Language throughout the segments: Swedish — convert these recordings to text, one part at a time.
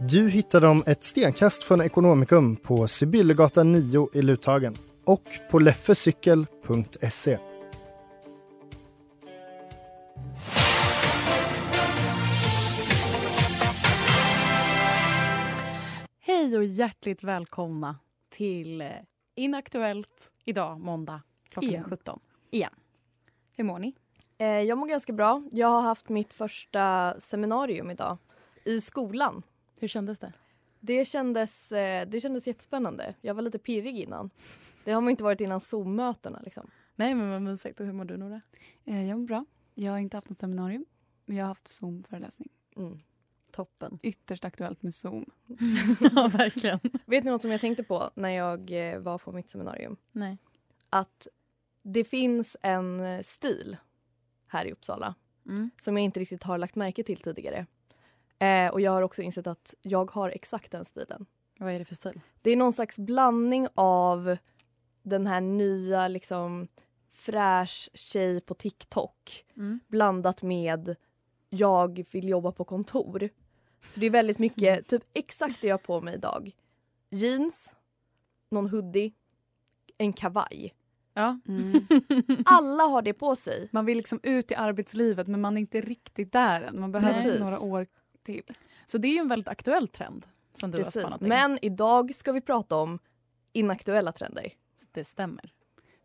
Du hittar dem ett stenkast från Ekonomikum på Sibyllegatan 9 i Luthagen och på leffecykel.se. Hej och hjärtligt välkomna till eh, Inaktuellt idag, måndag klockan Igen. 17. Igen. Hur mår ni? Eh, jag mår ganska bra. Jag har haft mitt första seminarium idag i skolan. Hur kändes det? Det kändes, eh, det kändes jättespännande. Jag var lite pirrig innan. Det har man inte varit innan Zoom-mötena. Liksom. Nej, men vad mysigt. Och hur mår du, Nora? Eh, Jag mår bra. Jag har inte haft något seminarium, men jag har haft Zoom-föreläsning. Mm. Toppen. Ytterst aktuellt med Zoom. ja, verkligen. Vet ni något som jag tänkte på när jag eh, var på mitt seminarium? Nej. Att det finns en stil här i Uppsala Mm. som jag inte riktigt har lagt märke till tidigare. Eh, och jag har också insett att jag har exakt den stilen. Vad är det för stil? Det är någon slags blandning av den här nya liksom fräsch tjej på TikTok Mm. blandat med jag vill jobba på kontor. Så det är väldigt mycket, typ exakt det jag har på mig idag. Jeans, någon hoodie, en kavaj. Ja. Mm. Alla har det på sig. Man vill liksom ut i arbetslivet, men man är inte riktigt där än. Man behöver Precis. några år till. Så det är ju en väldigt aktuell trend som du har Precis. spannat in. Men idag ska vi prata om inaktuella trender. Det stämmer.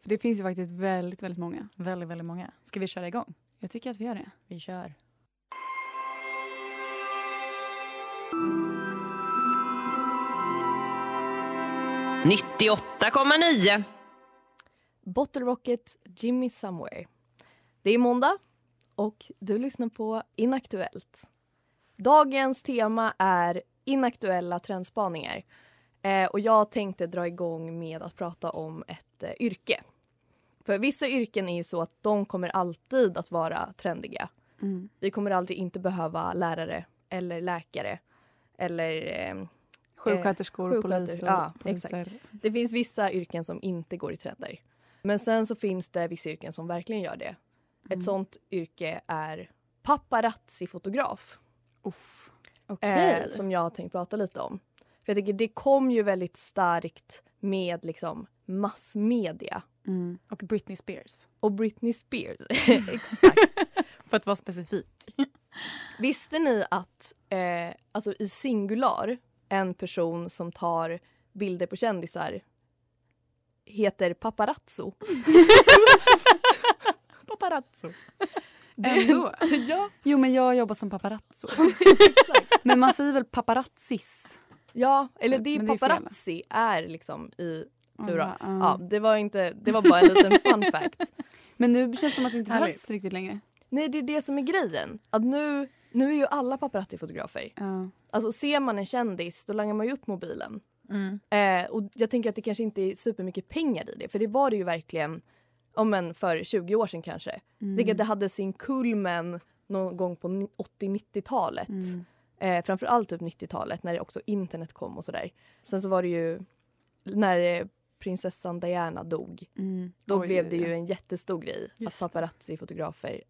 För det finns ju faktiskt väldigt, väldigt många. Väldigt, väldigt många. Ska vi köra igång? Jag tycker att vi gör det. Vi kör. Bottle Rocket, Jimmy Somewhere. Det är måndag och du lyssnar på Inaktuellt. Dagens tema är inaktuella trendspaningar. Eh, och jag tänkte dra igång med att prata om ett eh, yrke. För vissa yrken är ju så att de kommer alltid att vara trendiga. Mm. Vi kommer aldrig inte behöva lärare eller läkare eller eh, Sjuksköterskor, sjuksköterskor, poliser. ja, poliser. Det finns vissa yrken som inte går i trender. Men sen så finns det vissa yrken som verkligen gör det. Mm. Ett sånt yrke är paparazzi-fotograf. Uff. Eh, som jag har tänkt prata lite om. För jag tycker det kom ju väldigt starkt med liksom massmedia. Mm. Och Britney Spears. Och Britney Spears. Exakt. För att vara specifik. Visste ni att eh, alltså i singular en person som tar bilder på kändisar heter paparazzo? Paparazzo. Ändå. ja. Jo, men jag jobbar som paparazzo. men man säger väl paparazzis? Ja, eller det är Men det är paparazzi är liksom i plural. Ja, Ja, det var inte, det var bara en liten fun fact. Men nu känns det som att det inte Härligt. behövs riktigt längre. Nej, det är det som är grejen. Att nu, nu är ju alla paparazzi-fotografer. Ja. Alltså ser man en kändis då langar man ju upp mobilen. Mm. Eh, och jag tänker att det kanske inte är supermycket pengar i det. För det var det ju verkligen om men för 20 år sedan kanske. Mm. Det hade sin kulmen någon gång på ni- 80-90-talet. Mm. Eh, framförallt typ 90-talet när också internet kom och sådär. Sen så var det ju när eh, prinsessan Diana dog. Mm. Då Oj, blev det ju en jättestor grej Just att paparazzi-fotografer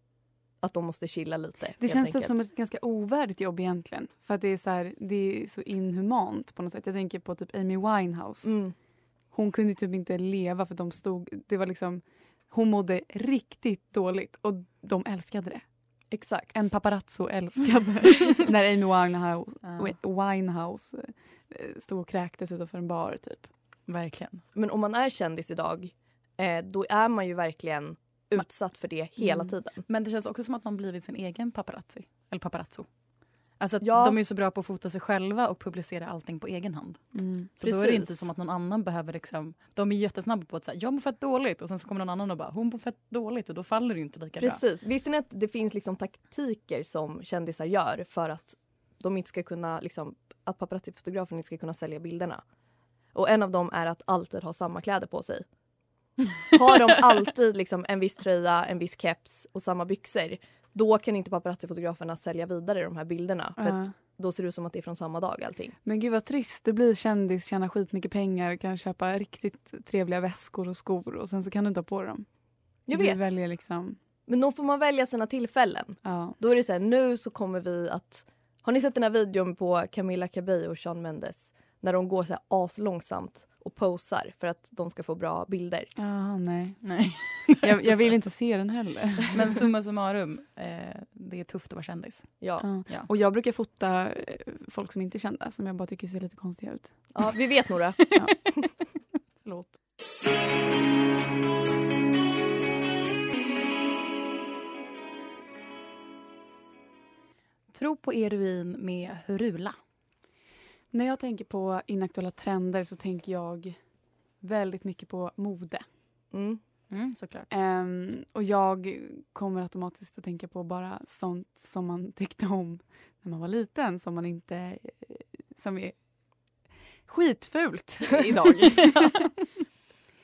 att de måste chilla lite. Det känns typ som ett ganska ovärdigt jobb egentligen. För att det är så, här, det är så inhumant på något sätt. Jag tänker på typ Amy Winehouse. Mm. Hon kunde typ inte leva för de stod... Det var liksom... Hon mådde riktigt dåligt och de älskade det. Exakt. En paparazzo älskade när Amy Winehouse. Winehouse eh, stod och kräktes utanför en bar typ. Verkligen. Men om man är kändis idag, eh, då är man ju verkligen utsatt för det hela Mm. tiden. Men det känns också som att man blivit sin egen paparazzi. Eller paparazzo. Alltså Ja. de är så bra på att fota sig själva och publicera allting på egen hand. Mm. Så då är det Precis. inte som att någon annan behöver liksom... De är jättesnabba på att säga jag mår fett dåligt och sen så kommer någon annan och bara hon mår fett dåligt och då faller det inte lika bra. Precis. Visste ni att det finns liksom taktiker som kändisar gör för att de inte ska kunna, liksom, att paparazzi-fotografen inte ska kunna sälja bilderna? Och en av dem är att alltid ha samma kläder på sig. Har de alltid liksom en viss tröja, en viss keps och samma byxor då kan inte paparazzi-fotograferna sälja vidare de här bilderna. För att då ser det ut som att det är från samma dag allting. Men gud vad trist. Det blir kändis, tjäna skitmycket pengar, kan köpa riktigt trevliga väskor och skor och sen så kan du inte ha på dem. Jag du vet. väljer liksom, Men då får man välja sina tillfällen. ja. Då är det så här, nu så kommer vi att... Har ni sett den här videon på Camilla Cabello och Shawn Mendes? När de går så här aslångsamt och posar för att de ska få bra bilder. Ah, nej. Nej. Jag, jag vill inte se den heller. Men summa summarum, eh, det är tufft att vara kändis. Ja. Ja. Ja. Och jag brukar fota eh, folk som inte är kända som jag bara tycker ser lite konstiga ut. ja, vi vet Nora. Förlåt. Tro på eruin med Hurula. När jag tänker på inaktuella trender så tänker jag väldigt mycket på mode. Mm. Mm, såklart. Ehm, och jag kommer automatiskt att tänka på bara sånt som man tyckte om när man var liten, som man inte... eh, Som är skitfult idag.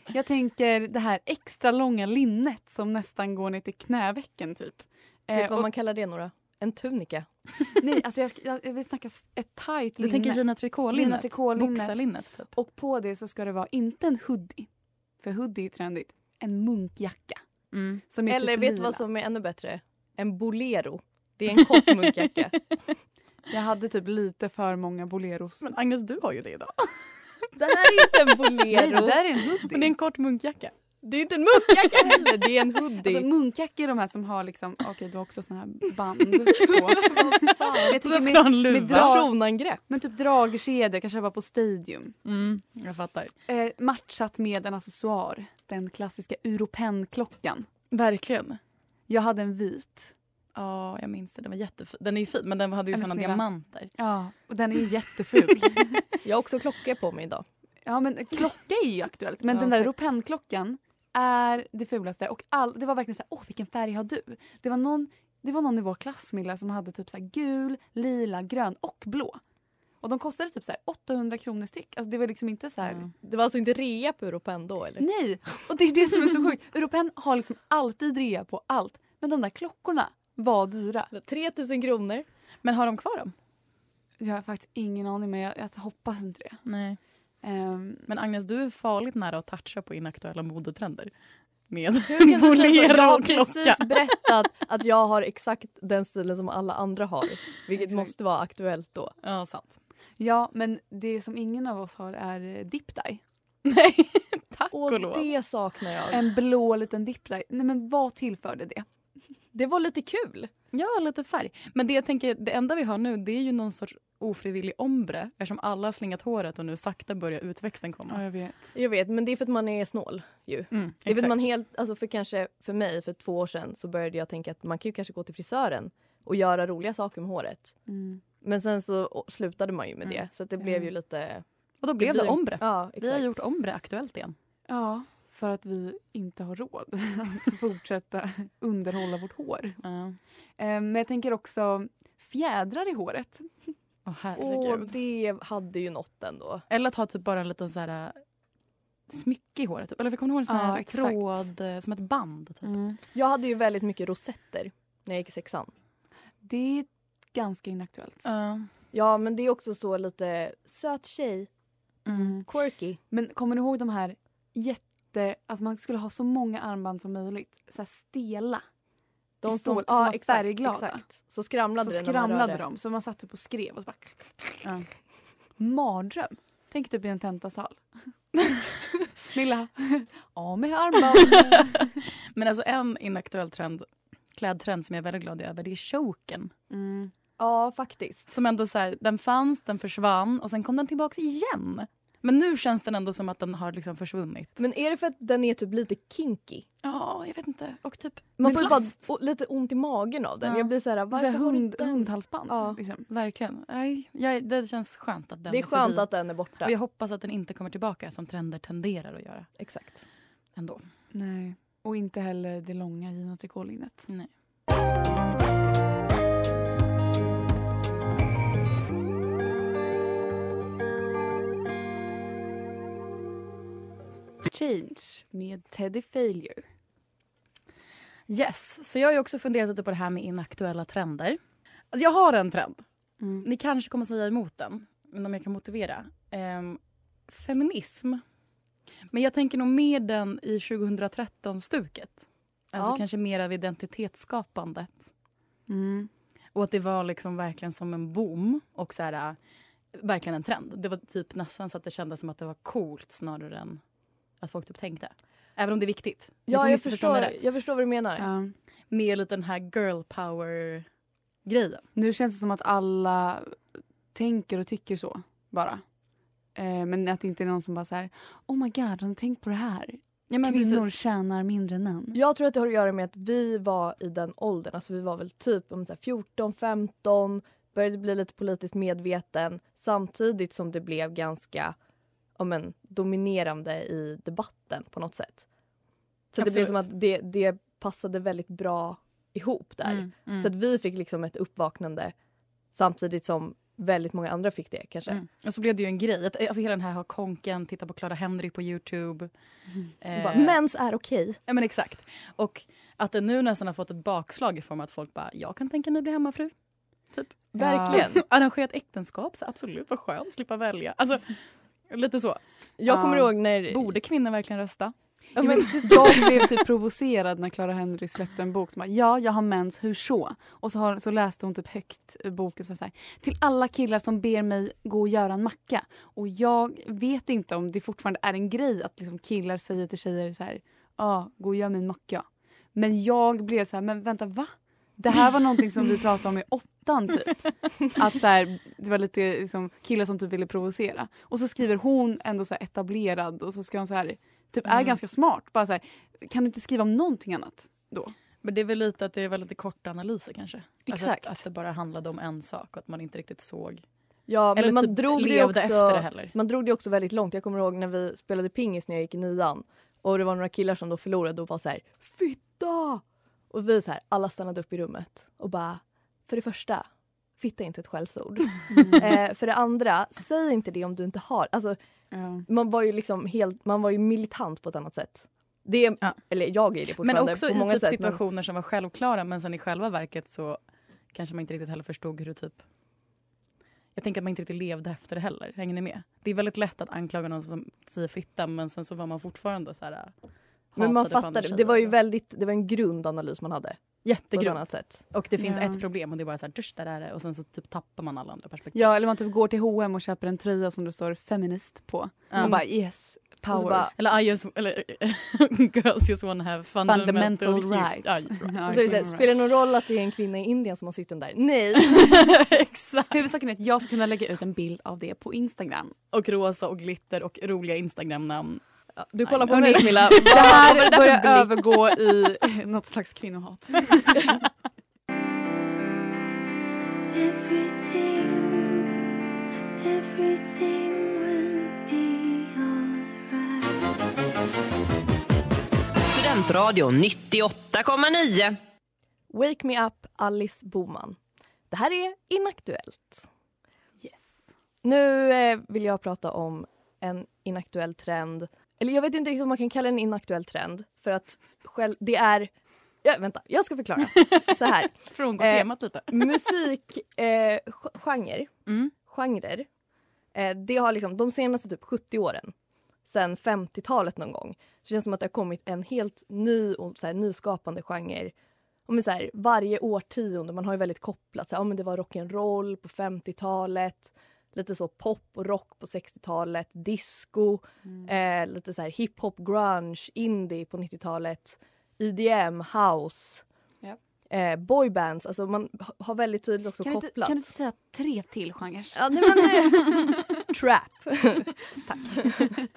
jag tänker det här extra långa linnet som nästan går ner till knävecken typ. Eh, vet du vad och- man kallar det Nora? En tunika. Nej, alltså jag, jag, vill snacka ett tajt Du linne. tänker Gina Tricot-linnet? Boxarlinnet, typ. Och på det så ska det vara inte en hoodie, för hoodie är trendigt, en munkjacka. Mm. Eller typ vet du vad som är ännu bättre? En bolero. Det är en kort munkjacka. Jag hade typ lite för många boleros. Men Agnes, du har ju det idag. det här är inte en Nej, det bolero. där är en hoodie. Men det är en kort munkjacka. Det är inte en munkjacka heller, det är en hoodie. Alltså munkjackor är de här som har liksom, okej du har också såna här band på. Men jag tycker ska med, en luva. med drag, Personangrepp. men typ dragkedjor kan köpa på Stadium. Mm, jag fattar. Eh, matchat med en accessoar, den klassiska Europen-klockan. Verkligen. Jag hade en vit. Ja, jag minns det. Den var jättefin. Den är ju fin, men den hade ju såna snilla. diamanter. Ja, och den är jätteful. Jag har också klocka på mig idag. ja men klocka är ju aktuellt. Men Ja, den där tack. Europen-klockan är det fulaste. Och all, det var verkligen så här, åh vilken färg har du? Det var någon, det var någon i vår klass Milla, som hade typ så gul, lila, grön och blå. Och de kostade typ så här 800 kronor styck. Alltså det var liksom inte så här... Ja. Det var alltså inte rea på Europen då eller? Nej! Och det är det som är så sjukt. Europen har liksom alltid rea på allt. Men de där klockorna var dyra. 3000 kronor. Men har de kvar dem? Jag har faktiskt ingen aning men jag, jag hoppas inte det. Nej. Ehm, Men Agnes, du är farligt nära att toucha på inaktuella modetrender. Med du säga så? Jag bolero har och klocka. precis berättat att jag har exakt den stilen som alla andra har. Vilket Exakt. måste vara aktuellt då. Ja, sant. ja, men det som ingen av oss har är eh, dip dye. Nej, tack Och och lov. det saknar jag. En blå liten dip dye. Nej men vad tillförde det? Det var lite kul. Ja, lite färg. Men det jag tänker, det enda vi har nu det är ju någon sorts ofrivillig ombre eftersom alla har slingat håret och nu sakta börjar utväxten komma. jag vet. Jag vet, men det är för att man är snål ju. Mm, Det är för man helt, alltså för kanske för mig för två år sedan så började jag tänka att man kan ju kanske gå till frisören och göra roliga saker med håret. Mm. Men sen så slutade man ju med Mm. det så att det blev ju lite... Och då blev det, blir- ombre. Ja, exakt. Vi har gjort ombre aktuellt igen. Ja, för att vi inte har råd att fortsätta underhålla vårt hår. Ja. Ehm, Men jag tänker också fjädrar i håret. Åh, Och herregud. det hade ju något ändå. Eller att ha typ bara en liten så här, äh, smycke i håret. Typ. Eller kommer du ihåg en sån Ja, här exakt. tråd, äh, som ett band? Typ. Jag hade ju väldigt mycket rosetter när jag gick i sexan. Det är ganska inaktuellt. Ja. Ja, men det är också så lite söt tjej, Mm. quirky. Men kommer du ihåg de här jätte... Alltså man skulle ha så många armband som möjligt. Så stela. De stål, som ja, exakt, färgglada. Exakt. Så skramlade Så det skramlade de. Så man satt typ och skrev och så bara... Ja. Mardröm. Tänk typ i en tentasal. Smilla. Av med armband. Men alltså en inaktuell trend klädtrend som jag är väldigt glad över. Det är choken. Mm. Ja, faktiskt. Som ändå så här, den fanns, den försvann och sen kom den tillbaks igen. Men nu känns den ändå som att den har liksom försvunnit. Men är det för att den är typ lite kinky? Ja, jag vet inte. Och typ Man får bara lite ont i magen av den. Ja. Jag blir så här, Så här varför har du hund, den? hundhalsband. Ja. Liksom. Verkligen. Nej, jag, det känns skönt att den Det är skönt förbi. att den är borta. Och jag hoppas att den inte kommer tillbaka som trender tenderar att göra. Exakt. Ändå. Nej. Och inte heller det långa Gina Tricot-linnet. Nej. Change med Teddy Failure. Yes, så jag har också funderat lite på det här med inaktuella trender. Alltså jag har en trend. Mm. Ni kanske kommer säga emot den, men om jag kan motivera. Ehm, feminism. Men jag tänker nog mer den i 2013-stuket. Alltså Ja. kanske mer av identitetsskapandet. Mm. Och att det var liksom verkligen som en boom och så här, äh, verkligen en trend. Det var typ nästan så att det kändes som att det var coolt snarare än att folk typ tänkte. Även om det är viktigt. Ja, jag förstår, jag förstår vad du menar. Ja. Med lite den här girl power grejen. Nu känns det som att alla tänker och tycker så, bara. Eh, men att det inte är någon som bara så här, oh my god, tänkt på det här? Ja, men Kvinnor precis. tjänar mindre än män. Jag tror att det har att göra med att vi var i den åldern, alltså vi var väl typ om så här 14, 15, började bli lite politiskt medveten samtidigt som det blev ganska ja, men, dominerande i debatten på något sätt. Så det blev som Absolut. att det, det passade väldigt bra ihop där. Mm, mm. Så att vi fick liksom ett uppvaknande samtidigt som väldigt många andra fick det kanske. Mm. Och så blev det ju en grej. Alltså hela den här konken, titta på Clara Henry på Youtube. Eh, Bara, Mens är okej. Ja men exakt. Och att det nu nästan har fått ett bakslag i form av att folk bara, jag kan tänka mig bli hemmafru. Typ. Verkligen. Arrangerat äktenskap, så absolut vad skönt, slippa välja. Alltså, lite så. Jag kommer Ja. ihåg när... Borde kvinnor verkligen rösta? Ja, men, Jag blev typ provocerad när Clara Henry släppte en bok som bara, ja, jag har mens, hur så? Och så, har, så läste hon typ högt ur boken så här, till alla killar som ber mig gå och göra en macka. Och jag vet inte om det fortfarande är en grej att liksom killar säger till tjejer så här, ja, gå och gör mig en macka. Men jag blev så här, men vänta, va? Det här var någonting som vi pratade om i åttan typ. Att så här, det var lite liksom, killar som typ ville provocera. Och så skriver hon ändå så här etablerad och så ska hon så här, typ är Mm. ganska smart. Bara så här, kan du inte skriva om någonting annat då? Men det är väl lite att det var lite korta analyser kanske. Exakt. Alltså att, att det bara handlade om en sak och att man inte riktigt såg. ja, men Eller man typ drog det levde också... efter det heller. Man drog det också väldigt långt. Jag kommer ihåg när vi spelade pingis när jag gick i nian. Och det var några killar som då förlorade och var så här Fitta! Och vi så här, alla stannade upp i rummet och bara För det första, fitta är inte ett skällsord. eh, för det andra, säg inte det om du inte har. Alltså, Ja. man var ju liksom helt, man var ju militant på ett annat sätt. Det, är- Ja. Eller jag är det Men fortfarande också på i många typ sätt. situationer som var självklara men sen i själva verket så kanske man inte riktigt heller förstod hur det typ... Jag tänker att man inte riktigt levde efter det heller. Hänger ni med? Det är väldigt lätt att anklaga någon som säger fitta men sen så var man fortfarande så här... Men, man fattade, det var ju väldigt, det var en grundanalys man hade. Sätt. Och det finns Ja. ett problem och det är bara så här, dusch, där är det. Och sen så typ tappar man alla andra perspektiv. ja, eller man typ går till H&M och köper en tröja som det står feminist på. Ja. Och bara yes, power. Bara, Eller, I just, eller girls just wanna have fundamental, Fundamental rights. Ja, right. Ja, så är det så spelar det någon roll att det är en kvinna i Indien som har sytt den där? Nej! Exakt. Huvudsaken är att jag ska kunna lägga ut en bild av det på Instagram. Och rosa och glitter och roliga Instagram-namn. Du kollar på mig Camilla. Det här börjar övergå i något slags kvinnohat. Studentradion 98,9. Wake me up, Alice Boman. Det här är Inaktuellt. Yes. Nu eh, vill jag prata om en inaktuell trend. Eller jag vet inte riktigt om man kan kalla det en inaktuell trend. För att själv, det är... Ja, vänta, jag ska förklara. Så här. Frångå Eh, temat lite. Musikgenrer, eh, genre, Mm. genrer, eh, det har liksom de senaste typ 70 åren, sen 50-talet någon gång, så känns det som att det har kommit en helt ny och så här, nyskapande genre. Med så här, varje årtionde, man har ju väldigt kopplat, så här, ja, men det var rock'n'roll på 50-talet, lite så pop och rock på 60-talet, disco, eh, lite så här hiphop, grunge, indie på 90-talet, EDM, house. Ja. eh, boybands, alltså man ha- har väldigt tydligt också Kan du, kopplat. kan du inte säga tre till genrer? Ja, nej, men det... Trap. Tack.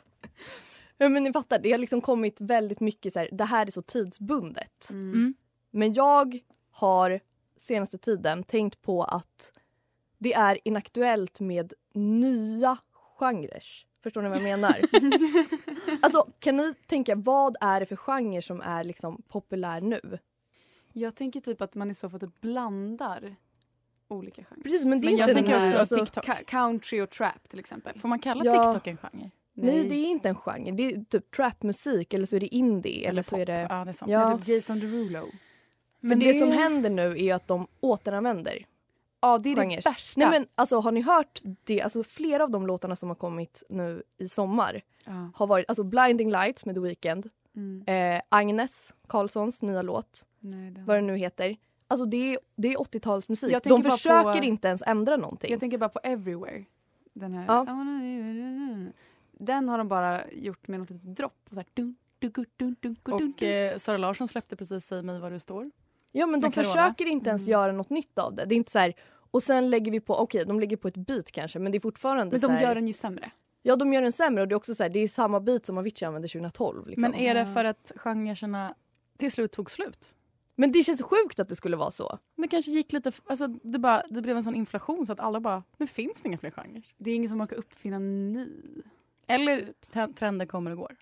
ja, men ni fattar, det har liksom kommit väldigt mycket så här, det här är så tidsbundet. Mm. Men jag har senaste tiden tänkt på att det är inaktuellt med nya genrer. Förstår ni vad jag menar? alltså, kan ni tänka, vad är det för genre som är liksom populär nu? Jag tänker typ att man i så fall typ blandar olika genrer. Precis, men det är Men jag inte tänker också alltså, TikTok. Country och trap till exempel. Får man kalla Ja. TikTok en genre? Nej, det är inte en genre. Det är typ trapmusik eller så är det indie eller, så pop. är det... Ja, det är sant. Ja. Typ Jason Derulo. Men det, som händer nu är att de återanvänder Ja, det är genrer. det värsta. Nej men alltså har ni hört det? Alltså flera av de låtarna som har kommit nu i sommar ja. har varit alltså Blinding Lights med The Weeknd, mm. eh, Agnes Carlssons nya låt, Nej, det vad den nu heter. Alltså det är, det är 80-talsmusik. Jag De försöker på- inte ens ändra någonting. Jag tänker bara på Everywhere. Den här. Ja. Den har de bara gjort med något litet dropp. Så här, dun, dun, dun, dun, dun, dun, Och eh, Sara Larsson släppte precis Säg mig var du står. Ja men de Carola. försöker inte ens Mm. göra något nytt av det. Det är inte så här, och sen lägger vi på, okej de lägger på ett beat kanske men det är fortfarande Men så de här, gör den ju sämre. Ja de gör den sämre och det är också så här, det är samma beat som Avicii använde 2012. Liksom. Men är det för att genrerna till slut tog slut? men det känns sjukt att det skulle vara så. Det kanske gick lite... Alltså, det, bara, det blev en sån inflation så att alla bara... Nu finns det inga fler genrer. Det är ingen som orkar uppfinna ny. Eller t- trender kommer och går.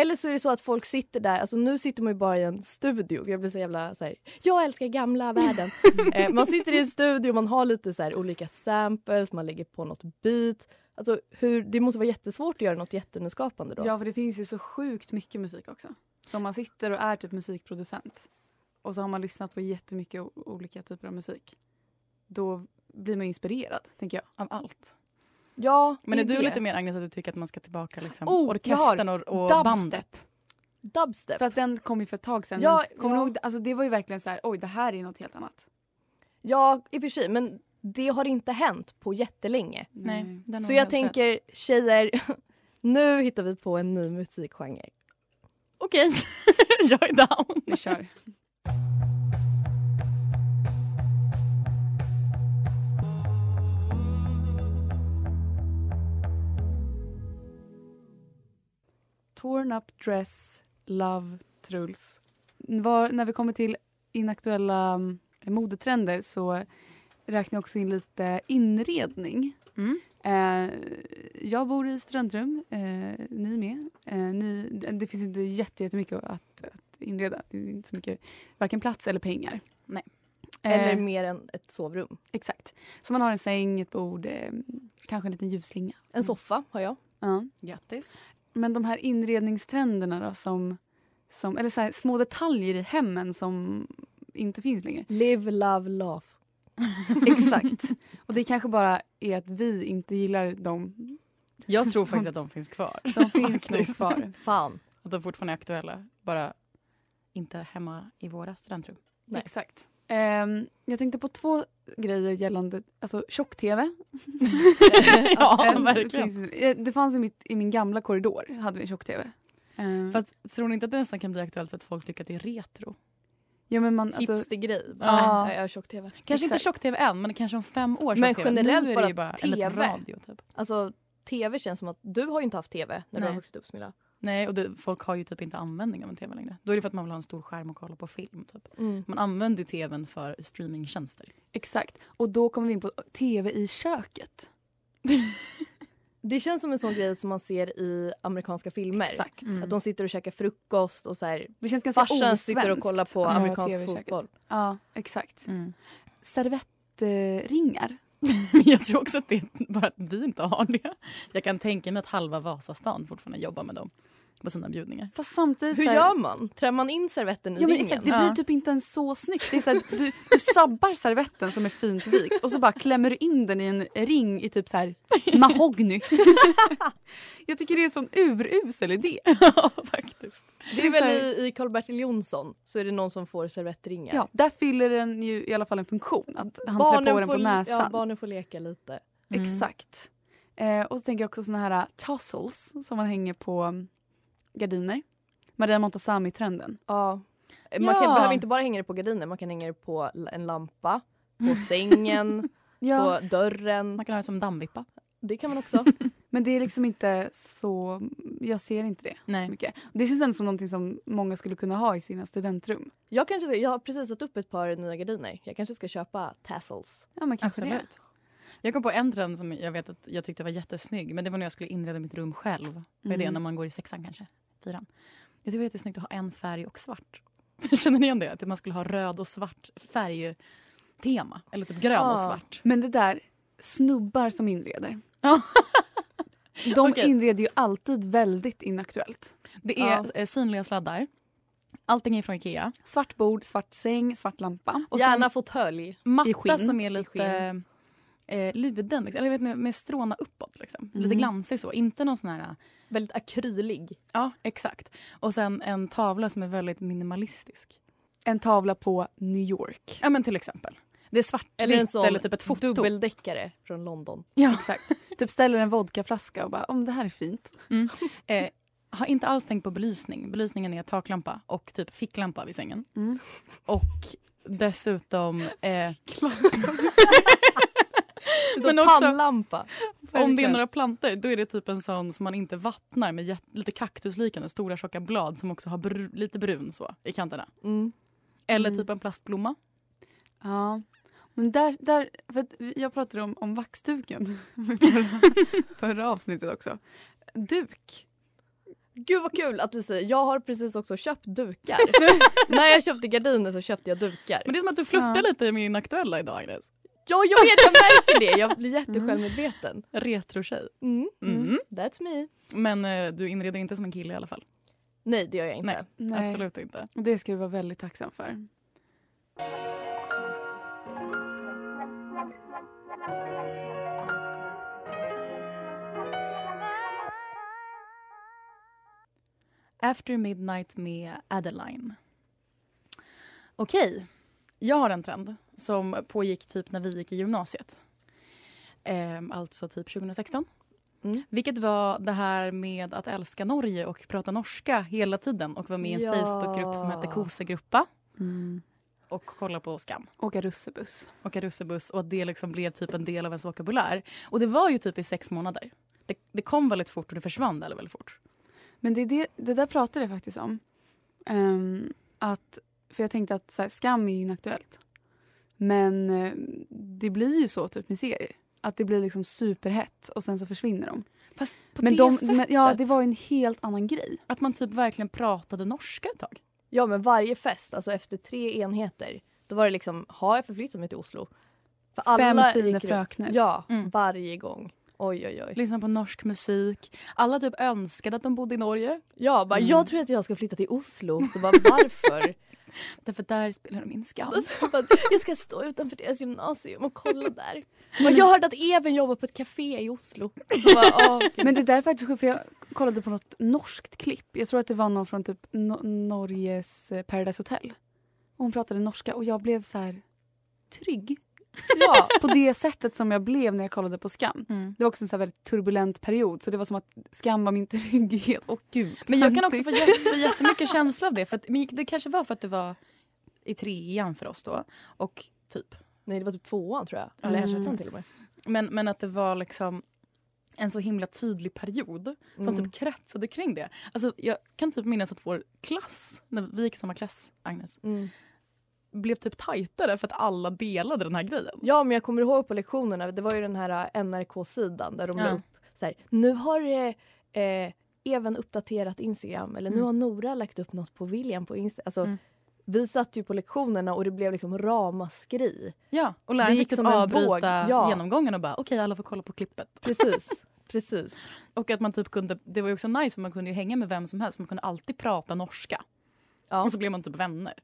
Eller så är det så att folk sitter där, alltså nu sitter man ju bara i en studio. Jag blir så jävla så här, jag älskar gamla världen. eh, man sitter i en studio, man har lite så här olika samples, man lägger på något beat. Alltså hur, det måste vara jättesvårt att göra något jättenyskapande då. Ja, för det finns ju så sjukt mycket musik också. Så om man sitter och är typ musikproducent och så har man lyssnat på jättemycket olika typer av musik. Då blir man inspirerad, tänker jag. Av allt. Ja, Men det är du det. lite mer Agnes att du tycker att man ska tillbaka liksom, Oh, orkestern och, och Dubstep. bandet? Dubstep. För att den kom ju för ett tag sedan. Ja, kommer ja. ihåg, alltså det var ju verkligen så här, oj det här är något helt annat. Ja, i och för sig. Men det har inte hänt på jättelänge. Nej, Så jag helt rätt. tänker, tjejer, nu hittar vi på en ny musikgenre. Okej, jag är down. Vi kör. Torn up dress, love, Truls. Var, när vi kommer till inaktuella mm, modetrender så räknar jag också in lite inredning. Mm. Eh, jag bor i studentrum, eh, ni med. Eh, ni, det finns inte jätte- jättemycket att, att inreda. Det är inte så mycket, varken plats eller pengar. Nej. Eller Eh, mer än ett sovrum. exakt. Så man har en säng, ett bord, eh, kanske en liten ljusslinga. En soffa har jag. Ja. Grattis. Men de här inredningstrenderna då som, som eller så här, små detaljer i hemmen som inte finns längre. Live, love, laugh. Exakt. Och det kanske bara är att vi inte gillar dem. Jag tror faktiskt att de finns kvar. De finns nog kvar. Fan. Att de fortfarande är aktuella. Bara inte hemma i våra studentrum. Nej. Exakt. Ehm, jag tänkte på två grejer gällande alltså tjock-tv. Ja, En verkligen. finns- eh, Det fanns i, mitt, i min gamla korridor hade vi tjock-tv. Ehm, Fast tror ni inte att det nästan kan bli aktuellt för att folk tycker att det är retro? ja, men man, alltså, Hipstergrej. Ja. Ja. Jag har tjock-tv. Kanske inte Exakt. tjock-tv än, men kanske om fem år Men generellt nu är bara bara en TV. radio typ. Alltså, tv känns som att du har ju inte haft tv när du Nej. har vuxit upp Smilla. Nej, och det, folk har ju typ inte användning av en tv längre. Då är det för att man vill ha en stor skärm och kolla på film. Typ. Mm. Man använder tvn för streamingtjänster. exakt. Och då kommer vi in på tv i köket. Det känns som en sån grej som man ser i amerikanska filmer. Exakt. Mm. Att de sitter och käkar frukost och så här, Det känns ganska farsan sitter och kollar på amerikansk köket. fotboll. Ja, exakt. Mm. Servettringar. Jag tror också att det är bara att vi inte har det. Jag kan tänka mig att halva Vasastan fortfarande jobbar med dem på sina bjudningar. Fast samtidigt Hur här- gör man? Trär man in servetten i Ja, ringen? exakt, det blir Ja. typ inte ens så snyggt. Det är så här, du, du sabbar servetten som är fint vikt och så bara klämmer du in den i en ring i typ så här mahogny. Jag tycker det är en sån urusel idé. Ja, faktiskt. Det är väl i, i Karl-Bertil Jonsson så är det någon som får servettringar. Ja, där fyller den ju i alla fall en funktion. Att han trär på den på näsan. Ja, barnen får leka lite. Mm. Exakt. Eh, och så tänker jag också såna här uh, tassels som man hänger på um, gardiner. Maria Montazami-trenden. Ja. Man kan, Ja. behöver inte bara hänga det på gardiner, man kan hänga det på en lampa, på sängen, Ja, på dörren. Man kan ha det som dammvippa. Det kan man också. men det är liksom inte så... Jag ser inte det så Nej. mycket. Det känns ändå som någonting som många skulle kunna ha i sina studentrum. Jag, kanske, jag har precis satt upp ett par nya gardiner. Jag kanske ska köpa tassels. Ja, men kanske det. Absolut. Jag kom på en trend som jag vet att jag tyckte var jättesnygg. Men det var när jag skulle inreda mitt rum själv. Vad är det Mm. när man går i sexan kanske? Fyran. Jag tycker det var jättesnyggt att ha en färg och svart. Känner ni igen det? Att man skulle ha röd och svart färgtema. Eller typ grön och Ja. svart. Men det där, snubbar som inreder. De Okej. inreder ju alltid väldigt inaktuellt. Det är Ja. eh, synliga sladdar. Allting är från Ikea. Svart bord, svart säng, svart lampa. Och Gärna fåtölj. matta som är lite eh, luden. Liksom. Eller vet ni, med stråna uppåt. Liksom. Lite Mm. glansig så. Inte någon sån här... Väldigt akrylig. Ja, exakt. Och sen en tavla som är väldigt minimalistisk. En tavla på New York. Ja men till exempel. Det är svartvitt Eller eller, en sån typ ett foto. dubbeldäckare från London. Ja. Exakt. typ ställer en vodkaflaska och bara om det här är fint. Eh, har inte alls tänkt på belysning. Belysningen är taklampa och typ ficklampa vid sängen. Mm. Och dessutom eh, En Men också- pannlampa. om det är några planter då är det typ en sån som man inte vattnar med lite kaktusliknande stora tjocka blad som också har br- lite brun så i kanterna. Mm. Eller Mm. typ en plastblomma. Ja. Men där, där, för jag pratade om, om vaxduken förra, förra avsnittet också. Duk. Gud vad kul att du säger. Jag har precis också köpt dukar. När jag köpte gardiner så köpte jag dukar. Men det är som att du flörtar Ja. lite med min aktuella idag Agnes. Ja, jag vet, jag märker det. Jag blir jättesjälvmedveten. Retrotjej. Mm. Mm. That's me. Men eh, du inreder inte som en kille i alla fall. Nej, det gör jag inte. Nej. Nej. Absolut inte. Det ska du vara väldigt tacksam för. After Midnight med Adeline. Okej, jag har en trend som pågick typ när vi gick i gymnasiet. Ehm, alltså typ 2016. Mm. Vilket var det här med att älska Norge och prata norska hela tiden och vara med i en Ja. Facebookgrupp som hette Kosegruppa Mm. och kolla på Skam. Åka russebuss. åka russebuss och att det liksom blev typ en del av ens vokabulär. Och det var ju typ i sex månader. Det, det kom väldigt fort och det försvann väldigt, väldigt fort. Men det, det, det där pratade jag faktiskt om. Ehm, att, för jag tänkte att så här, skam är ju inaktuellt. Men eh, det blir ju så typ med serier. Att det blir liksom superhett och sen så försvinner de. Fast på Men, det de, sättet. men ja, det var en helt annan grej. Att man typ verkligen pratade norska ett tag. Ja, men varje fest, alltså efter tre enheter, då var det liksom, har jag förflyttat mig till Oslo? För Fem fina fröknar. Ja, Mm. varje gång. Oj, oj, oj. Lyssna på norsk musik. Alla typ önskade att de bodde i Norge. Ja, bara, Mm. jag tror att jag ska flytta till Oslo. Så bara, varför? Därför där spelar de in Skam. Jag ska stå utanför deras gymnasium och kolla där. Bara, jag hörde att Even jobbar på ett café i Oslo. Bara, gud. Men det där är faktiskt sjukt, för jag kollade på något norskt klipp. Jag tror att det var någon från typ no Norges eh, Paradise Hotel. Och hon pratade norska och jag blev så här trygg. Ja. På det sättet som jag blev när jag kollade på Skam. Mm. Det var också en så här väldigt turbulent period så det var som att Skam var min trygghet. Åh gud. Men jag kan också få jätte, jättemycket känsla av det. För att, det kanske var för att det var i trean för oss då. Och typ. Nej, det var typ tvåan tror jag. Eller Mm. ettan till och med. Men, men att det var liksom en så himla tydlig period som Mm. typ kretsade kring det. Alltså, jag kan typ minnas att vår klass, när vi gick i samma klass, Agnes, Mm. Blev typ tajtare för att alla delade den här grejen. Ja, men jag kommer ihåg på lektionerna, det var ju den här äh, NRK-sidan där de Ja. la upp så här, nu har eh, eh, Even uppdaterat Instagram eller nu Mm. har Nora lagt upp något på William på Instagram. Alltså, Mm. Vi satt ju på lektionerna och det blev liksom ramaskri. Ja, och läraren fick typ avbryta ja. genomgången och bara okej alla får kolla på klippet. Precis. Precis. Och att man typ kunde, det var ju också nice för man kunde hänga med vem som helst, man kunde alltid prata norska. Ja. Och så blev man typ vänner.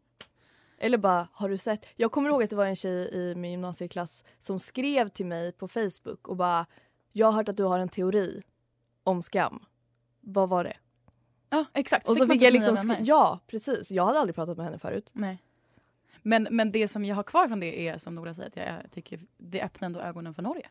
Eller bara, har du sett? Jag kommer ihåg att det var en tjej i min gymnasieklass som skrev till mig på Facebook och bara, jag har hört att du har en teori om skam. Vad var det? Ja exakt. Och så man fick jag liksom, ja precis. Jag hade aldrig pratat med henne förut. Nej. Men, men det som jag har kvar från det är som Nora säger att jag tycker det öppnar ändå ögonen för Norge.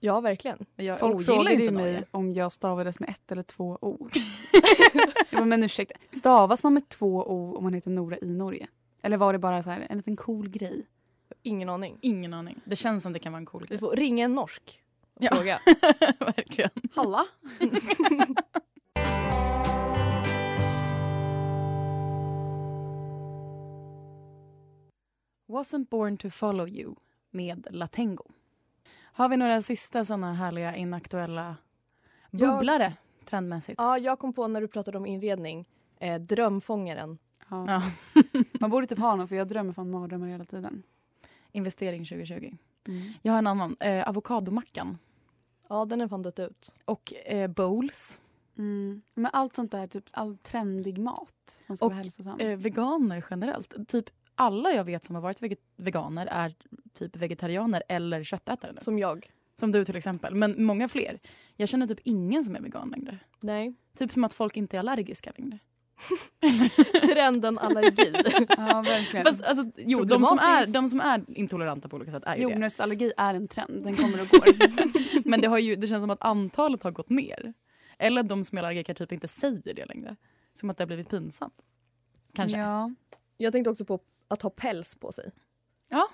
Ja, verkligen. Jag Folk frågade inte mig Norge. om jag stavades med ett eller två o. jag bara, men ursäkta, stavas man med två o om man heter Nora i Norge? Eller var det bara så här, en liten cool grej? Ingen aning. Ingen aning. Det känns som det kan vara en cool Vi grej. får ringa en norsk och Ja. fråga. Verkligen. Halla? Wasn't born to follow you med Latengo. Har vi några sista såna härliga inaktuella Jag- bubblare trendmässigt? Ja, jag kom på när du pratade om inredning. Eh, drömfångaren. Ja. Ja. Man borde typ ha någon för jag drömmer fan mardrömmar hela tiden. Investering 2020. Mm. Jag har en annan. Eh, avokadomackan. Ja, den är fan dött ut. Och eh, bowls. Mm. Men allt sånt där, typ all trendig mat som ska Och, vara hälsosam. Eh, veganer generellt. Typ alla jag vet som har varit veget- veganer är typ vegetarianer eller köttätare nu. Som jag. Som du till exempel. Men många fler. Jag känner typ ingen som är vegan längre. Nej. Typ som att folk inte är allergiska längre. Trenden allergi. ja, verkligen. Fast, alltså, jo, de som, är, de som är intoleranta på olika sätt är ju det. Jordnötsallergi är en trend, den kommer och går. Men det, har ju, det känns som att antalet har gått ner. Eller att de som är allergiker typ inte säger det längre. Som att det har blivit pinsamt. Kanske. Ja. Jag tänkte också på att ha päls på sig. Ja,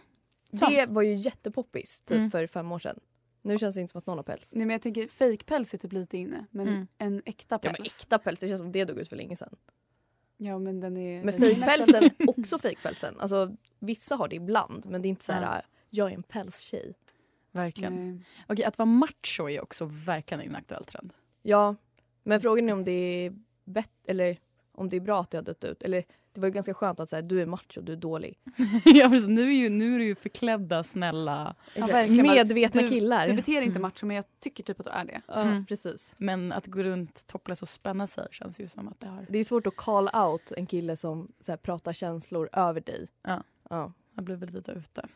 Det sant. var ju jättepoppis typ Mm. för fem år sedan. Nu känns det inte som att någon har päls. Nej, men jag tänker fejkpäls är typ lite inne, men Mm. en äkta Ja, päls. men äkta päls, det känns som det dog ut för länge sedan. Ja, men den är... Men fejkpälsen, också fejkpälsen. Alltså vissa har det ibland men det är inte så här, Ja. jag är en pälstjej. Verkligen. Nej. Okej, att vara macho är också verkligen en aktuell trend. Ja, men frågan är om det är bett eller om det är bra att det har dött ut. Eller det var ju ganska skönt att säga du är macho, du är dålig. ja, precis. Nu, är ju, nu är det ju förklädda, snälla verkligen. Medvetna Du- killar. Du beter dig inte Mm. macho, men jag tycker typ att du är det. ja, Mm. precis. Men att gå runt topless och spänna sig känns ju som att det har, Det är svårt att call out en kille som så här, pratar känslor över dig. Ja. ja. har blivit lite ute.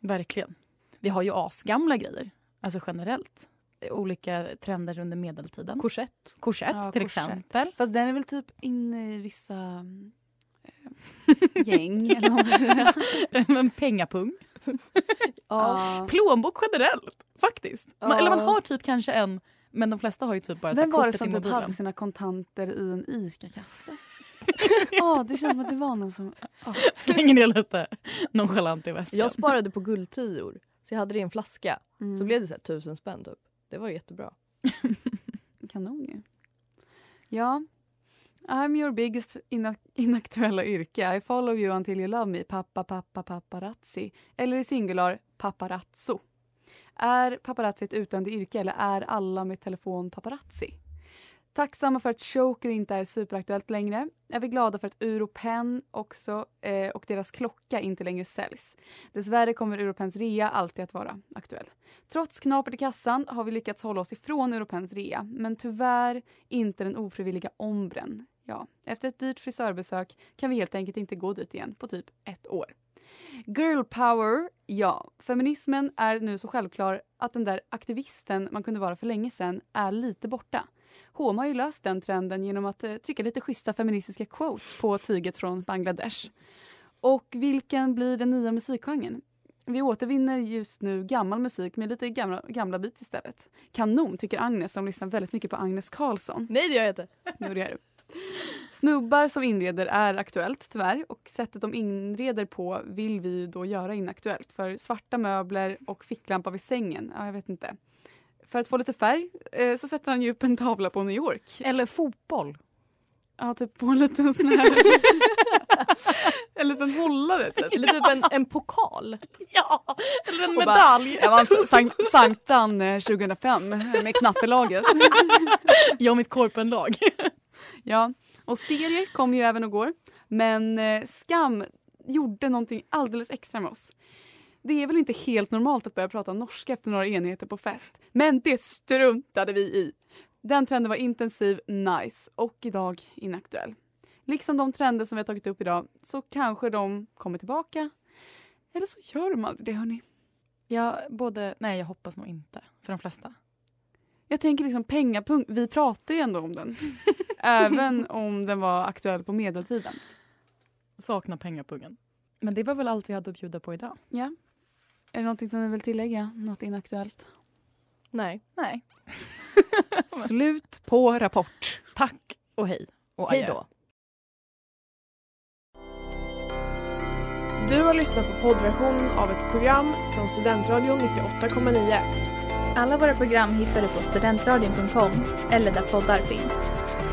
Verkligen. Vi har ju asgamla grejer. Alltså generellt. Olika trender under medeltiden. Korsett. Korsett Ja, till korsett. exempel. Fast den är väl typ inne i vissa mm, gäng eller vad man pengapung. Ja. Plånbok generellt, faktiskt. Man. Eller man har typ kanske en, men de flesta har ju typ bara Vem var det som typ hade sina kontanter i en ICA-kasse? Ja, det känns som att det var någon som... ja. Slänger ner lite nonchalant i väskan. Jag sparade på guldtior så jag hade det i en flaska. Mm. Så blev det så här, tusen spänn typ. Det var jättebra. Kanon ju. Ja. I'm your biggest inak inaktuella yrke. I follow you until you love me. Pappa, pappa, paparazzi. Eller i singular, paparazzo. Är paparazzi ett utdöende yrke eller är alla med telefon paparazzi? Tacksamma för att Choker inte är superaktuellt längre. Är vi glada för att Europen också eh, och deras klocka inte längre säljs. Dessvärre kommer Europens rea alltid att vara aktuell. Trots knapert i kassan har vi lyckats hålla oss ifrån Europens rea, men tyvärr inte den ofrivilliga ombren. Ja, efter ett dyrt frisörbesök kan vi helt enkelt inte gå dit igen på typ ett år. Girl power, ja. Feminismen är nu så självklar att den där aktivisten man kunde vara för länge sedan är lite borta. Homa har ju löst den trenden genom att eh, trycka lite schyssta feministiska quotes på tyget från Bangladesh. Och vilken blir den nya musikgenren? Vi återvinner just nu gammal musik med lite gamla, gamla beat istället. Kanon tycker Agnes som lyssnar väldigt mycket på Agnes Karlsson. Nej det gör jag inte. Jo, det gör du. Snubbar som inreder är aktuellt tyvärr och sättet de inreder på vill vi då göra inaktuellt. För svarta möbler och ficklampa vid sängen, ja jag vet inte. För att få lite färg eh, så sätter han ju upp en tavla på New York. Eller fotboll. Ja, typ på en liten sån här... en liten hållare typ. Eller typ en, en pokal. Ja, eller en Och bara, medalj. Jag vann Sankt, Sanktan eh, 2005 med knattelaget. Jag och mitt korpenlag. Ja, och serier kommer ju även och går. Men eh, Skam gjorde någonting alldeles extra med oss. Det är väl inte helt normalt att börja prata norska efter några enheter på fest. Men det struntade vi i. Den trenden var intensiv, nice och idag inaktuell. Liksom de trender som vi har tagit upp idag så kanske de kommer tillbaka. Eller så gör de aldrig det hörni. Ja, både, nej jag hoppas nog inte. För de flesta. Jag tänker liksom pengapunkt, vi pratar ju ändå om den. Även om den var aktuell på medeltiden. Saknar pengapungen. Men det var väl allt vi hade att bjuda på idag. Ja. Är det någonting som ni vill tillägga? Något inaktuellt? Nej. Nej. Slut på rapport. Tack och hej. Och Hej då. Du har lyssnat på poddversion av ett program från Studentradion 98,9. Alla våra program hittar du på studentradion.com eller där poddar finns.